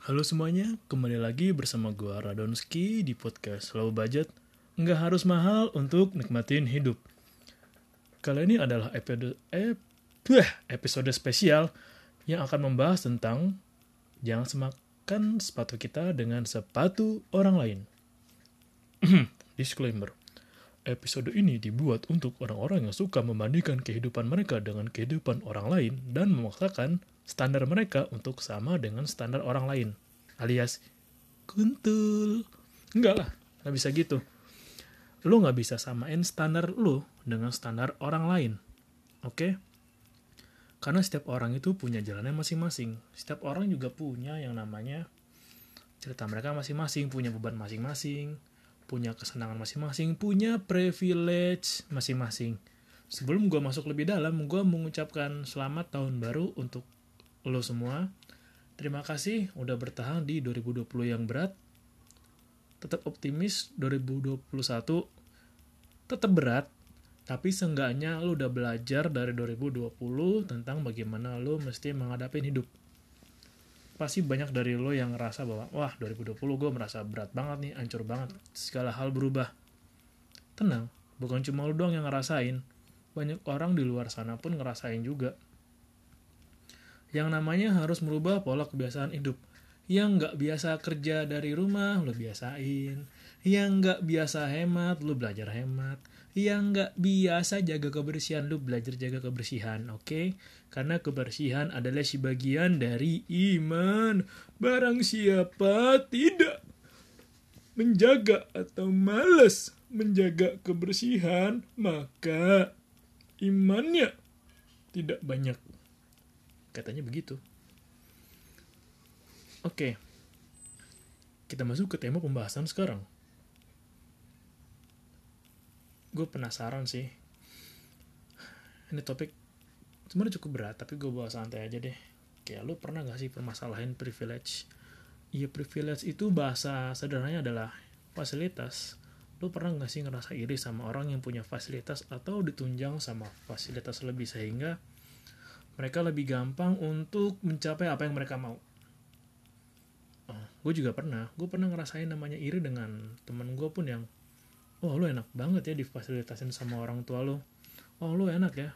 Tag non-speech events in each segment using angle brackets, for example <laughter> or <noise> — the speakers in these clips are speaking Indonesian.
Halo semuanya, kembali lagi bersama gue Radonski di podcast Low Budget. Nggak harus mahal untuk nikmatin hidup. Kali ini adalah episode, eh, episode spesial yang akan membahas tentang jangan semakan sepatu kita dengan sepatu orang lain. <clears throat> Disclaimer. Episode ini dibuat untuk orang-orang yang suka membandingkan kehidupan mereka dengan kehidupan orang lain dan memaksakan standar mereka untuk sama dengan standar orang lain. Alias, kuntul. Enggak lah, nggak bisa gitu. Lu nggak bisa samain standar lu dengan standar orang lain. Oke? Karena setiap orang itu punya jalannya masing-masing. Setiap orang juga punya yang namanya cerita mereka masing-masing, punya beban masing-masing, punya kesenangan masing-masing, punya privilege masing-masing. Sebelum gue masuk lebih dalam, gue mengucapkan selamat tahun baru untuk lo semua. Terima kasih udah bertahan di 2020 yang berat. Tetap optimis 2021 tetap berat, tapi seenggaknya lo udah belajar dari 2020 tentang bagaimana lo mesti menghadapi hidup pasti banyak dari lo yang ngerasa bahwa wah 2020 gue merasa berat banget nih, hancur banget, segala hal berubah. Tenang, bukan cuma lo doang yang ngerasain, banyak orang di luar sana pun ngerasain juga. Yang namanya harus merubah pola kebiasaan hidup. Yang nggak biasa kerja dari rumah, lo biasain. Yang nggak biasa hemat, lo belajar hemat yang nggak biasa jaga kebersihan. Lu belajar jaga kebersihan oke? Okay? karena kebersihan adalah sebagian dari iman. Barang siapa tidak menjaga atau malas menjaga kebersihan maka imannya tidak banyak. Katanya begitu. Oke. Okay. kita masuk ke tema pembahasan sekarang gue penasaran sih. Ini topik sebenarnya cukup berat tapi gue bawa santai aja deh. Kayak lu pernah gak sih permasalahin privilege? Iya privilege itu bahasa sederhananya adalah fasilitas. Lu pernah gak sih ngerasa iri sama orang yang punya fasilitas atau ditunjang sama fasilitas lebih sehingga mereka lebih gampang untuk mencapai apa yang mereka mau? Oh, gue juga pernah. Gue pernah ngerasain namanya iri dengan temen gue pun yang oh lu enak banget ya difasilitasin sama orang tua lu. Oh lu enak ya.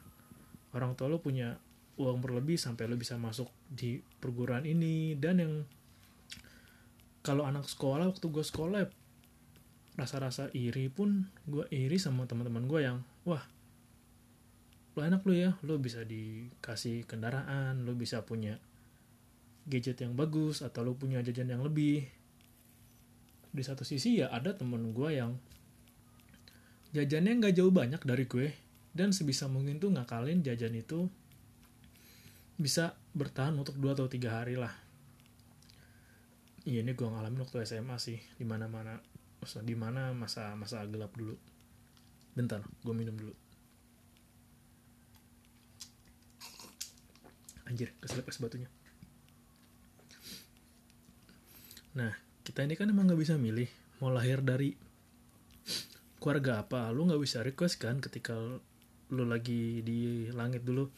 Orang tua lu punya uang berlebih sampai lu bisa masuk di perguruan ini. Dan yang kalau anak sekolah waktu gue sekolah rasa-rasa iri pun gue iri sama teman-teman gue yang wah lu enak lu ya. Lu bisa dikasih kendaraan lu bisa punya gadget yang bagus atau lu punya jajan yang lebih. Di satu sisi ya ada temen gue yang jajannya nggak jauh banyak dari gue. Dan sebisa mungkin tuh ngakalin jajan itu bisa bertahan untuk dua atau tiga hari lah. Iya ini gue ngalamin waktu SMA sih di mana mana di mana masa masa gelap dulu. Bentar gue minum dulu. Anjir keselip es batunya. Nah kita ini kan emang nggak bisa milih mau lahir dari keluarga apa lu nggak bisa request kan ketika lu lagi di langit dulu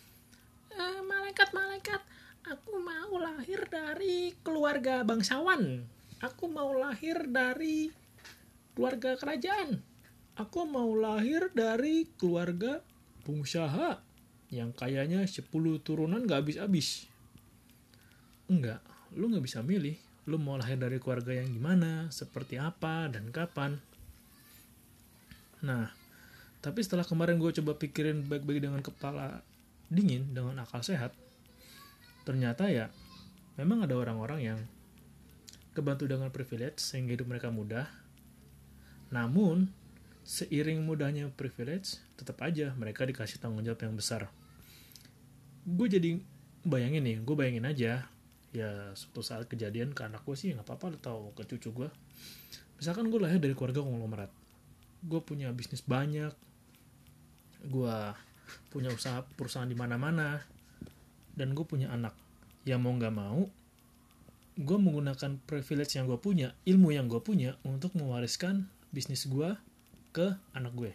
eh, malaikat malaikat aku mau lahir dari keluarga bangsawan. Aku mau lahir dari keluarga kerajaan. Aku mau lahir dari keluarga pengusaha yang kayaknya 10 turunan gak habis-habis. Enggak lu nggak bisa milih. Lu mau lahir dari keluarga yang gimana seperti apa dan kapan nah tapi setelah kemarin gue coba pikirin baik-baik dengan kepala dingin dengan akal sehat ternyata ya memang ada orang-orang yang kebantu dengan privilege sehingga hidup mereka mudah. Namun seiring mudahnya privilege tetap aja mereka dikasih tanggung jawab yang besar. Gue jadi bayangin nih gue bayangin aja ya suatu saat kejadian ke anak gue sih nggak apa-apa atau ke cucu gue misalkan gue lahir dari keluarga konglomerat gue punya bisnis banyak gue punya usaha perusahaan di mana-mana dan gue punya anak. Yang mau nggak mau gue menggunakan privilege yang gue punya ilmu yang gue punya untuk mewariskan bisnis gue ke anak gue.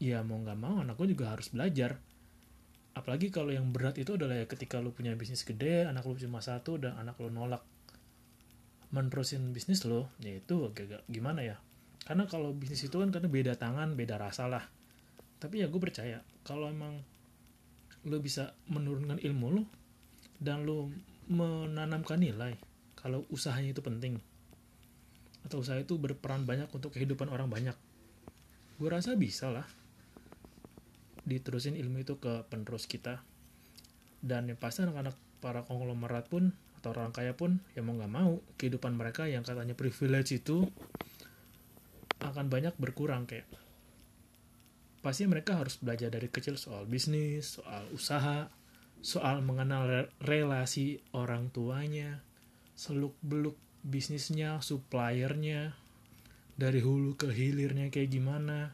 Ya mau nggak mau anak gue juga harus belajar. Apalagi kalau yang berat itu adalah ya ketika lu punya bisnis gede anak lu cuma satu dan anak lu nolak menerusin bisnis lo ya itu agak gimana ya? Karena kalau bisnis itu kan karena beda tangan beda rasa lah. Tapi ya gue percaya kalau emang lo bisa menurunkan ilmu lo dan lo menanamkan nilai kalau usahanya itu penting atau usaha itu berperan banyak untuk kehidupan orang banyak gue rasa bisa lah. Diterusin ilmu itu ke penerus kita. Dan yang pasti anak-anak para konglomerat pun atau orang kaya pun ya mau nggak mau kehidupan mereka yang katanya privilege itu akan banyak berkurang kayak pasti mereka harus belajar dari kecil soal bisnis soal usaha soal mengenal relasi orang tuanya seluk beluk bisnisnya, suppliernya, dari hulu ke hilirnya kayak gimana.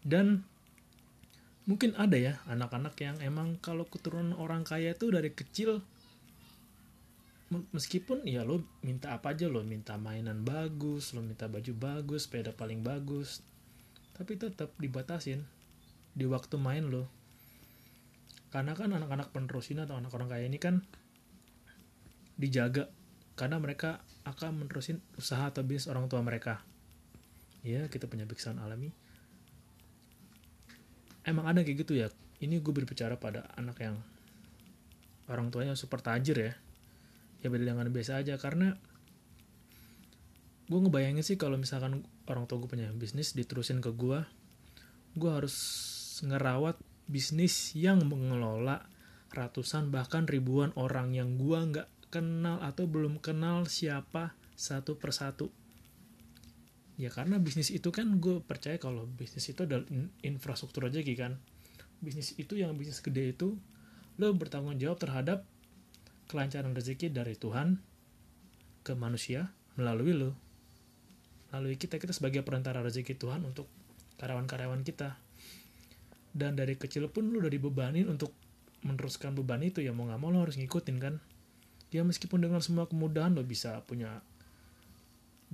Dan mungkin ada ya anak-anak yang emang kalau keturunan orang kaya itu dari kecil meskipun ya lo minta apa aja lo minta mainan bagus lo minta baju bagus sepeda paling bagus tapi tetap dibatasin di waktu main lo karena kan anak-anak penerus ini atau anak orang kaya ini kan dijaga karena mereka akan menerusin usaha atau bisnis orang tua mereka. Ya, kita punya biksaan alami. Emang ada kayak gitu ya. Ini gue berbicara pada anak yang orang tuanya super tajir ya. Ya beda dengan biasa aja. Karena gue ngebayangin sih kalau misalkan orang tua gue punya bisnis diterusin ke gue, gue harus ngerawat bisnis yang mengelola ratusan bahkan ribuan orang yang gue nggak kenal atau belum kenal siapa satu persatu. Ya karena bisnis itu kan gue percaya kalau bisnis itu adalah infrastruktur aja gitu kan. Bisnis itu yang bisnis gede itu lo bertanggung jawab terhadap kelancaran rezeki dari Tuhan ke manusia melalui lo melalui kita kita sebagai perantara rezeki Tuhan untuk karyawan-karyawan kita. Dan dari kecil pun lo udah dibebanin untuk meneruskan beban itu. Ya mau nggak mau lo harus ngikutin kan? Ya meskipun dengan semua kemudahan lo bisa punya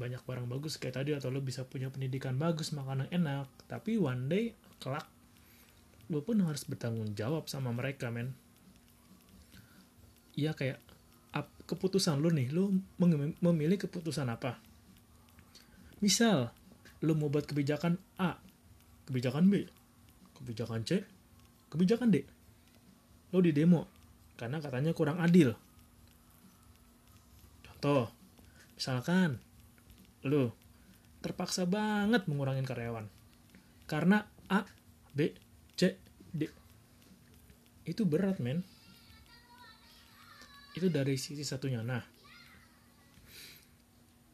banyak barang bagus kayak tadi atau lo bisa punya pendidikan bagus makanan enak tapi one day kelak lo pun harus bertanggung jawab sama mereka men iya kayak keputusan lo nih lo memilih keputusan apa misal lo mau buat kebijakan A kebijakan B kebijakan C kebijakan D lo di demo karena katanya kurang adil Contoh, misalkan lu terpaksa banget mengurangin karyawan karena A, B, C, D. Itu berat, men. Itu dari sisi satunya. Nah,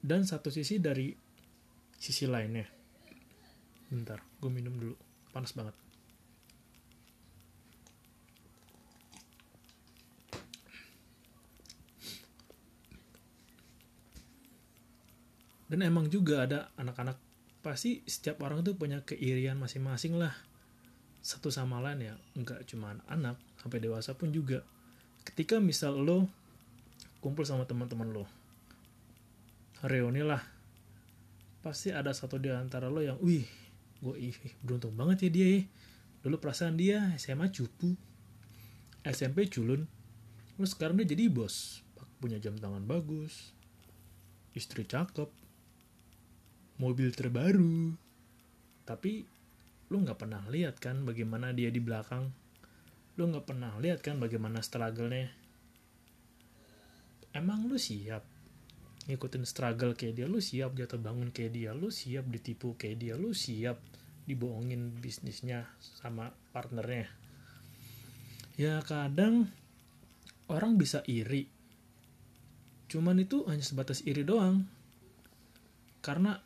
dan satu sisi dari sisi lainnya. Bentar, gue minum dulu. Panas banget. dan emang juga ada anak-anak pasti setiap orang tuh punya keirian masing-masing lah satu sama lain ya nggak cuma anak sampai dewasa pun juga ketika misal lo kumpul sama teman-teman lo reuni lah pasti ada satu di antara lo yang wih gue ih beruntung banget ya dia ya dulu perasaan dia SMA cupu SMP culun lo sekarang dia jadi bos punya jam tangan bagus istri cakep mobil terbaru. Tapi lu nggak pernah lihat kan bagaimana dia di belakang lu nggak pernah lihat kan bagaimana struggle-nya? Emang lu siap ngikutin struggle kayak dia? Lu siap jatuh bangun kayak dia? Lu siap ditipu kayak dia? Lu siap dibohongin bisnisnya sama partnernya? Ya kadang orang bisa iri. Cuman itu hanya sebatas iri doang. Karena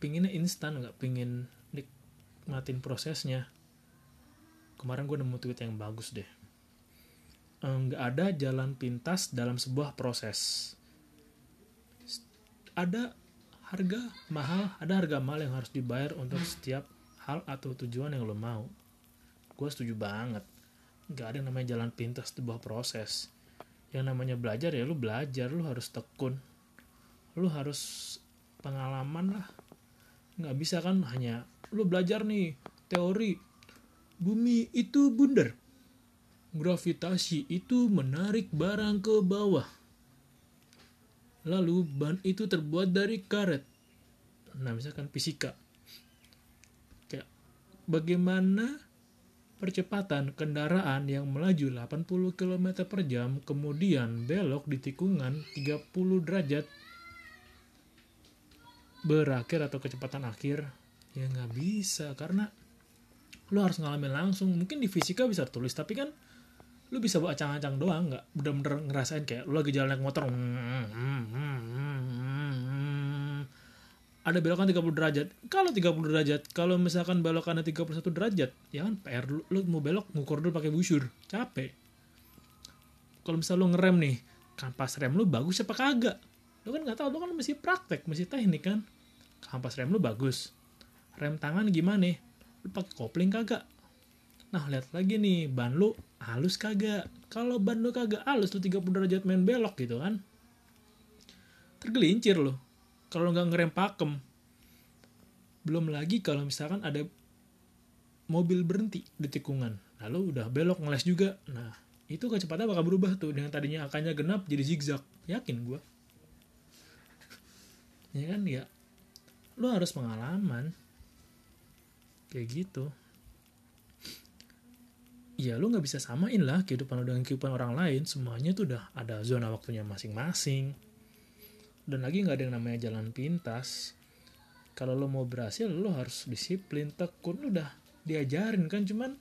pinginnya instan nggak pingin nikmatin prosesnya kemarin gue nemu tweet yang bagus deh. Nggak ada jalan pintas dalam sebuah proses. Ada harga mahal ada harga mahal yang harus dibayar untuk setiap hal atau tujuan yang lo mau. Gue setuju banget. Nggak ada yang namanya jalan pintas sebuah proses. Yang namanya belajar ya lu belajar lu harus tekun. Lu harus pengalaman lah. Nggak bisa kan hanya lu belajar nih teori bumi itu bundar. Gravitasi itu menarik barang ke bawah. Lalu ban itu terbuat dari karet. Nah misalkan fisika. Kayak bagaimana percepatan kendaraan yang melaju 80 km per jam kemudian belok di tikungan 30 derajat berakhir atau kecepatan akhir? Ya nggak bisa karena lu harus ngalamin langsung mungkin di fisika bisa tulis tapi kan lu bisa bawa acang-acang doang nggak bener-bener ngerasain kayak lu lagi jalan naik motor ada belokan 30 derajat. Kalau 30 derajat, kalau misalkan belokannya 31 derajat, ya kan PR lu, lu mau belok ngukur dulu pakai busur. Capek. Kalau misal lu ngerem nih, kampas rem lu bagus apa kagak? Lu kan nggak tahu, lu kan masih praktek, masih teknik kan. Kampas rem lu bagus. Rem tangan gimana? Lu pakai kopling kagak? Nah, lihat lagi nih, ban lu halus kagak? Kalau ban lu kagak halus, lu 30 derajat main belok gitu kan. Tergelincir lu. Kalau nggak ngerem pakem. Belum lagi kalau misalkan ada mobil berhenti di tikungan. Lalu udah belok ngeles juga. Nah itu kecepatannya bakal berubah tuh dengan tadinya angkanya genap jadi zigzag. Yakin gue ya kan ya? Lo harus pengalaman kayak gitu. Ya lo nggak bisa samain lah kehidupan lo dengan kehidupan orang lain. Semuanya tuh udah ada zona waktunya masing-masing. Dan lagi nggak ada yang namanya jalan pintas. Kalau lo mau berhasil lo harus disiplin tekun. Udah diajarin kan cuman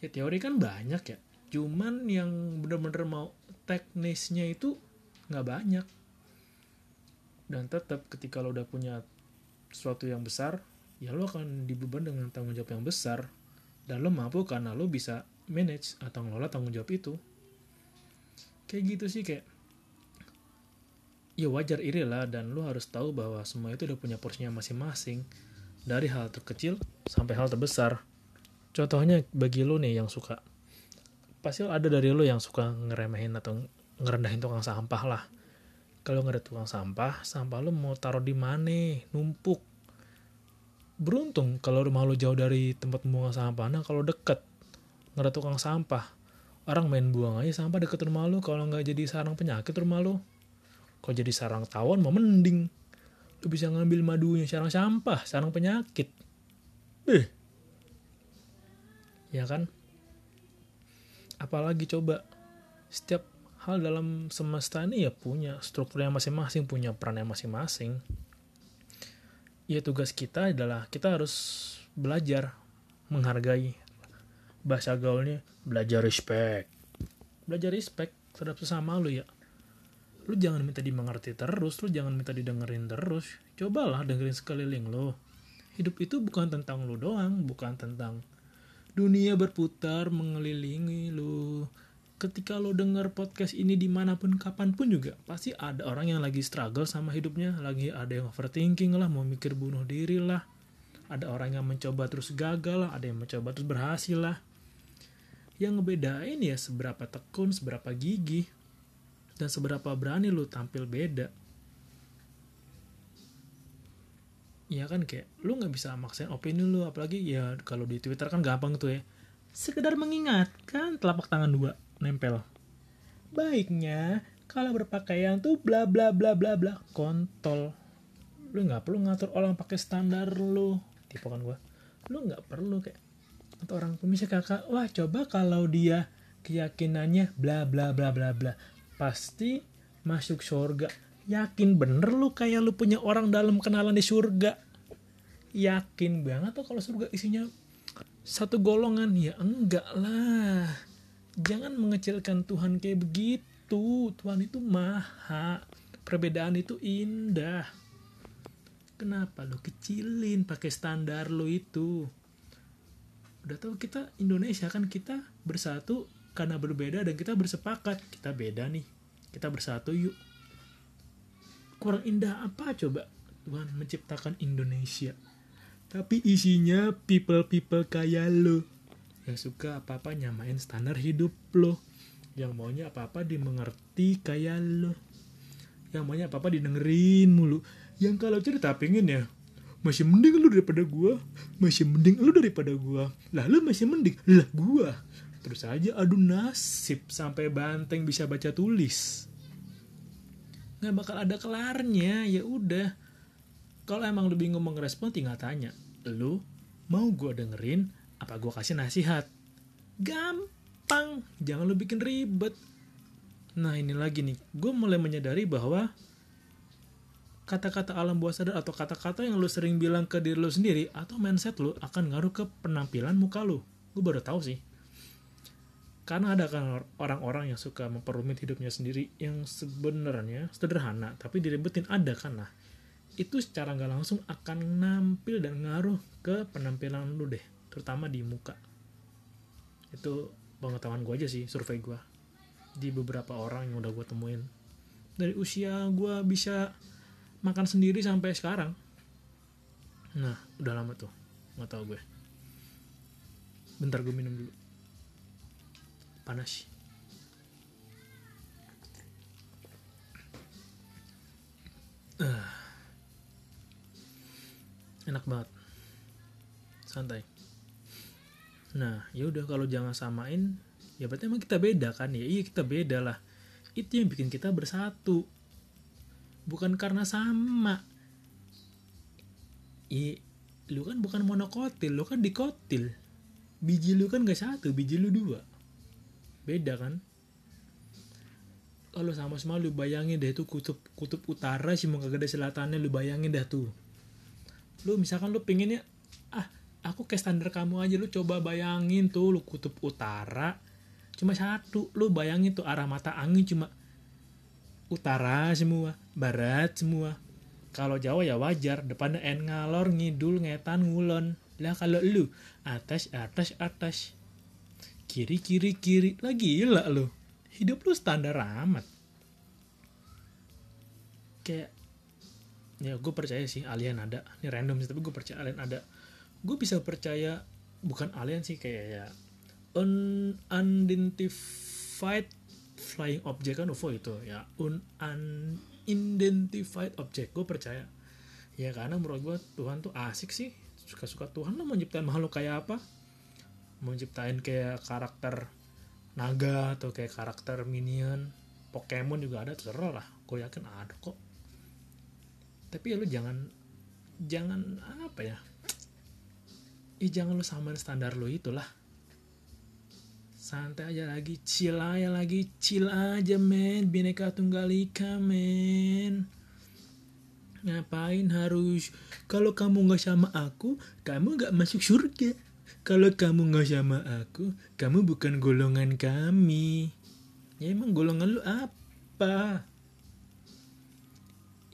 ya teori kan banyak ya. Cuman yang bener-bener mau teknisnya itu nggak banyak. Dan tetap ketika lo udah punya sesuatu yang besar ya lo akan dibeban dengan tanggung jawab yang besar. Dan lo mampu karena lo bisa manage atau ngelola tanggung jawab itu. Kayak gitu sih kayak ya wajar iri lah. Dan lu harus tahu bahwa semua itu udah punya porsinya masing-masing. Dari hal terkecil sampai hal terbesar. Contohnya bagi lu nih yang suka. Pasti ada dari lu yang suka ngeremehin atau ngerendahin tukang sampah lah. Kalau nggak ada tukang sampah sampah lu mau taruh di mana? Numpuk beruntung kalau rumah lu jauh dari tempat buang sampah. Nah kalau deket nggak ada tukang sampah orang main buang aja sampah deket rumah lu kalau nggak jadi sarang penyakit rumah lu kalau jadi sarang tawon mau mending. Lu bisa ngambil madunya sarang sampah sarang penyakit. Eh. Ya kan? Apalagi coba setiap hal dalam semesta ini ya punya strukturnya masing-masing punya perannya masing-masing ya tugas kita adalah kita harus belajar menghargai bahasa gaulnya. Belajar respect. Belajar respect terhadap sesama lu ya. Lu jangan minta dimengerti terus lu jangan minta didengerin terus. Cobalah dengerin sekeliling lu. Hidup itu bukan tentang lu doang bukan tentang dunia berputar mengelilingi lu ketika lo denger podcast ini di mana pun kapan pun juga pasti ada orang yang lagi struggle sama hidupnya lagi ada yang overthinking lah mau mikir bunuh diri lah. Ada orang yang mencoba terus gagal lah ada yang mencoba terus berhasil lah. Yang ngebedain ya seberapa tekun seberapa gigih dan seberapa berani lu tampil beda. Ya kan kayak lu nggak bisa maksain opini lu apalagi ya kalau di twitter kan gampang tuh ya. Sekedar mengingatkan telapak tangan dua nempel. Baiknya kalau berpakaian tuh bla bla bla bla bla kontol. Lu nggak perlu ngatur orang pakai standar lu. Tipe kan gua. Lu nggak perlu kayak atau orang pemisah kakak wah coba kalau dia keyakinannya bla bla bla bla bla. Pasti masuk surga. Yakin bener lu kayak lu punya orang dalam kenalan di surga? Yakin banget tuh kalau surga isinya satu golongan? Ya enggak lah jangan mengecilkan Tuhan kayak begitu. Tuhan itu maha. Perbedaan itu indah. Kenapa lu kecilin pakai standar lu itu? Udah tahu kita Indonesia kan kita bersatu karena berbeda dan kita bersepakat. Kita beda nih. Kita bersatu yuk. Kurang indah apa coba? Tuhan menciptakan Indonesia. Tapi isinya people-people kayak lo yang suka apa-apa nyamain standar hidup lo. Yang maunya apa-apa dimengerti kayak lo. Yang maunya apa-apa didengerin mulu. Yang kalau cerita pengen ya masih mending lu daripada gua. Masih mending lu daripada gua. Lalu masih mending lah gua. Terus aja adu nasib sampai banteng bisa baca tulis. Nggak bakal ada kelarnya ya udah. Kalau emang lu bingung mau ngerespon tinggal tanya lu mau gue dengerin apa gue kasih nasihat? Gampang. Jangan lu bikin ribet. Nah ini lagi nih. Gue mulai menyadari bahwa kata-kata alam bawah sadar atau kata-kata yang lu sering bilang ke diri lu sendiri atau mindset lu akan ngaruh ke penampilan muka lu. Gue baru tahu sih. Karena ada kan orang-orang yang suka memperumit hidupnya sendiri yang sebenarnya sederhana tapi diribetin ada kan. Nah itu secara nggak langsung akan nampil dan ngaruh ke penampilan lu deh terutama di muka. Itu pengetahuan gue aja sih survei gue di beberapa orang yang udah gue temuin. Dari usia gue bisa makan sendiri sampai sekarang. Nah udah lama tuh nggak tahu gue. Bentar gue minum dulu. Panas. Ah. enak banget. Santai nah ya udah kalau jangan samain ya berarti emang kita beda kan ya? Iya kita beda lah. Itu yang bikin kita bersatu. Bukan karena sama. Iya, lu kan bukan monokotil, lu kan dikotil. Biji lu kan gak satu, biji lu dua. Beda kan? Kalau sama sama lu bayangin deh itu kutub kutub utara sih mau kagak selatannya lu bayangin dah tuh. Lu misalkan lu pengennya ah aku kayak standar kamu aja lu coba bayangin tuh lu kutub utara cuma satu lu bayangin tuh arah mata angin cuma utara semua barat semua. Kalau Jawa ya wajar depannya en ngalor ngidul ngetan ngulon. Lah kalau lu atas atas atas. Kiri kiri kiri lagi gila lu. Hidup lu standar amat. Kayak ya gue percaya sih alien ada. Ini random sih tapi gue percaya alien ada gue bisa percaya bukan alien sih kayak ya un unidentified flying object kan UFO itu ya un unidentified object gue percaya. Ya karena menurut gue Tuhan tuh asik sih suka-suka Tuhan lah mau nyiptain makhluk kayak apa. Mau ciptain kayak karakter naga atau kayak karakter minion Pokemon juga ada terserah lah gue yakin ada kok. Tapi ya lu jangan jangan apa ya Ih jangan lu samain standar lu itulah. Santai aja lagi chill aja lagi chill aja men. Bineka tunggal ika men. Ngapain harus? Kalau kamu nggak sama aku kamu nggak masuk surga. Kalau kamu nggak sama aku, kamu bukan golongan kami. Ya emang golongan lu apa?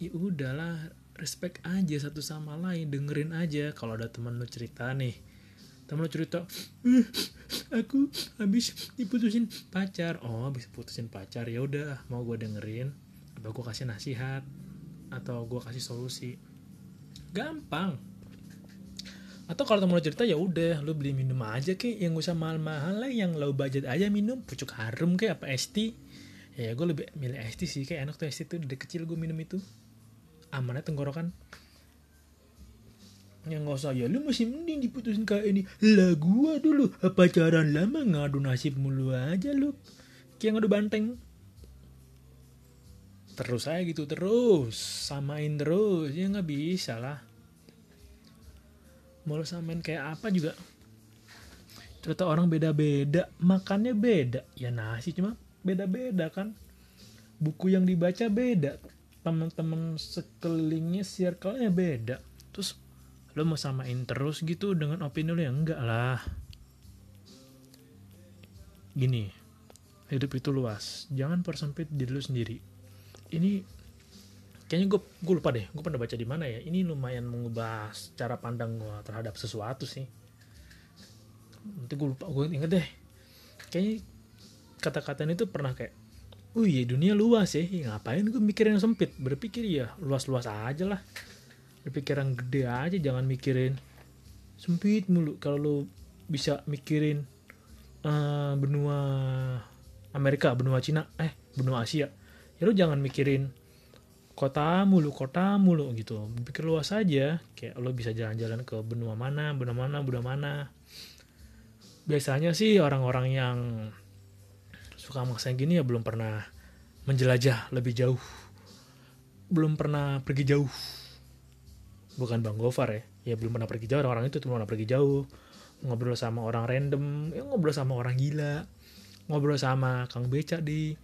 Ya udahlah, respect aja satu sama lain, dengerin aja. Kalau ada teman lu cerita nih, teman lu cerita, aku habis diputusin pacar. Oh, habis putusin pacar, ya udah, mau gue dengerin, atau gue kasih nasihat, atau gue kasih solusi. Gampang, atau kalau temen lo cerita ya udah lu beli minum aja kek yang gak usah mahal-mahal lah yang low budget aja minum pucuk harum kayak apa ST ya gue lebih milih ST sih kayak enak tuh ST tuh dari kecil gue minum itu amannya tenggorokan. Yang gak usah. Ya lu masih mending diputusin kayak ini. Lah gua dulu pacaran lama ngadu nasib mulu aja lu. Kayak ngadu banteng. Terus aja gitu terus. Samain terus. Ya nggak bisa lah. Mau samain kayak apa juga? Ternyata orang beda-beda. Makannya beda. Ya nasi cuma beda-beda kan. Buku yang dibaca beda teman-teman sekelilingnya circle-nya beda. Terus lo mau samain terus gitu dengan opini lo? Ya enggak lah. Gini hidup itu luas. Jangan persempit diri lu sendiri. Ini kayaknya gue gue lupa deh gue pernah baca di mana ya. Ini lumayan mengubah cara pandang gue terhadap sesuatu sih. Nanti gue lupa gue inget deh. Kayaknya kata-kata itu pernah kayak oh iya dunia luas ya. Ya, ngapain gue mikir yang sempit? Berpikir ya luas-luas aja lah. Berpikir yang gede aja jangan mikirin sempit mulu. Kalau lu bisa mikirin eh, benua Amerika benua Cina eh benua Asia ya lu jangan mikirin kota mulu kota mulu gitu. Berpikir luas aja. Kayak lo bisa jalan-jalan ke benua mana benua mana benua mana. Biasanya sih orang-orang yang suka maksain gini ya belum pernah menjelajah lebih jauh. Belum pernah pergi jauh. Bukan Bang Gofar ya. Ya belum pernah pergi jauh. Orang-orang itu belum pernah pergi jauh. Ngobrol sama orang random. Ya ngobrol sama orang gila. Ngobrol sama kang beca di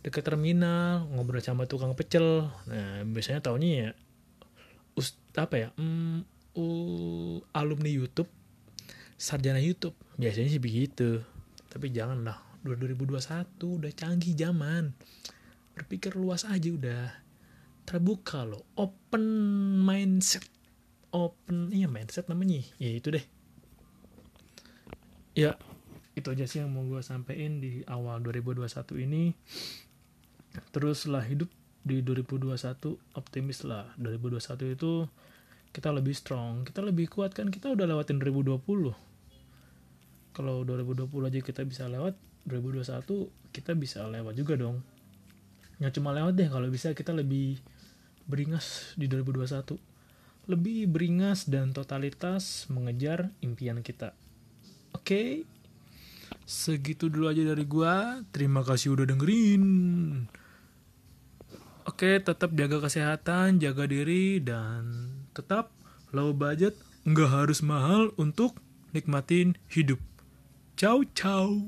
dekat terminal. Ngobrol sama tukang pecel. Nah biasanya taunya ya us apa ya hmm, uh, alumni YouTube sarjana YouTube. Biasanya sih begitu. Tapi janganlah 2021 udah canggih zaman. Berpikir luas aja udah. Terbuka loh open mindset. Open iya mindset namanya. Ya itu deh. Ya itu aja sih yang mau gue sampein di awal 2021 ini. Teruslah hidup di 2021 optimis lah. 2021 itu kita lebih strong kita lebih kuat kan? Kita udah lewatin 2020 kalau 2020 aja kita bisa lewat 2021 kita bisa lewat juga dong. Nggak cuma lewat deh kalau bisa kita lebih beringas di 2021 lebih beringas dan totalitas mengejar impian kita. Oke? Segitu dulu aja dari gua. Terima kasih udah dengerin. Oke, tetap jaga kesehatan, jaga diri, dan tetap low budget, nggak harus mahal untuk nikmatin hidup. Ciao, ciao.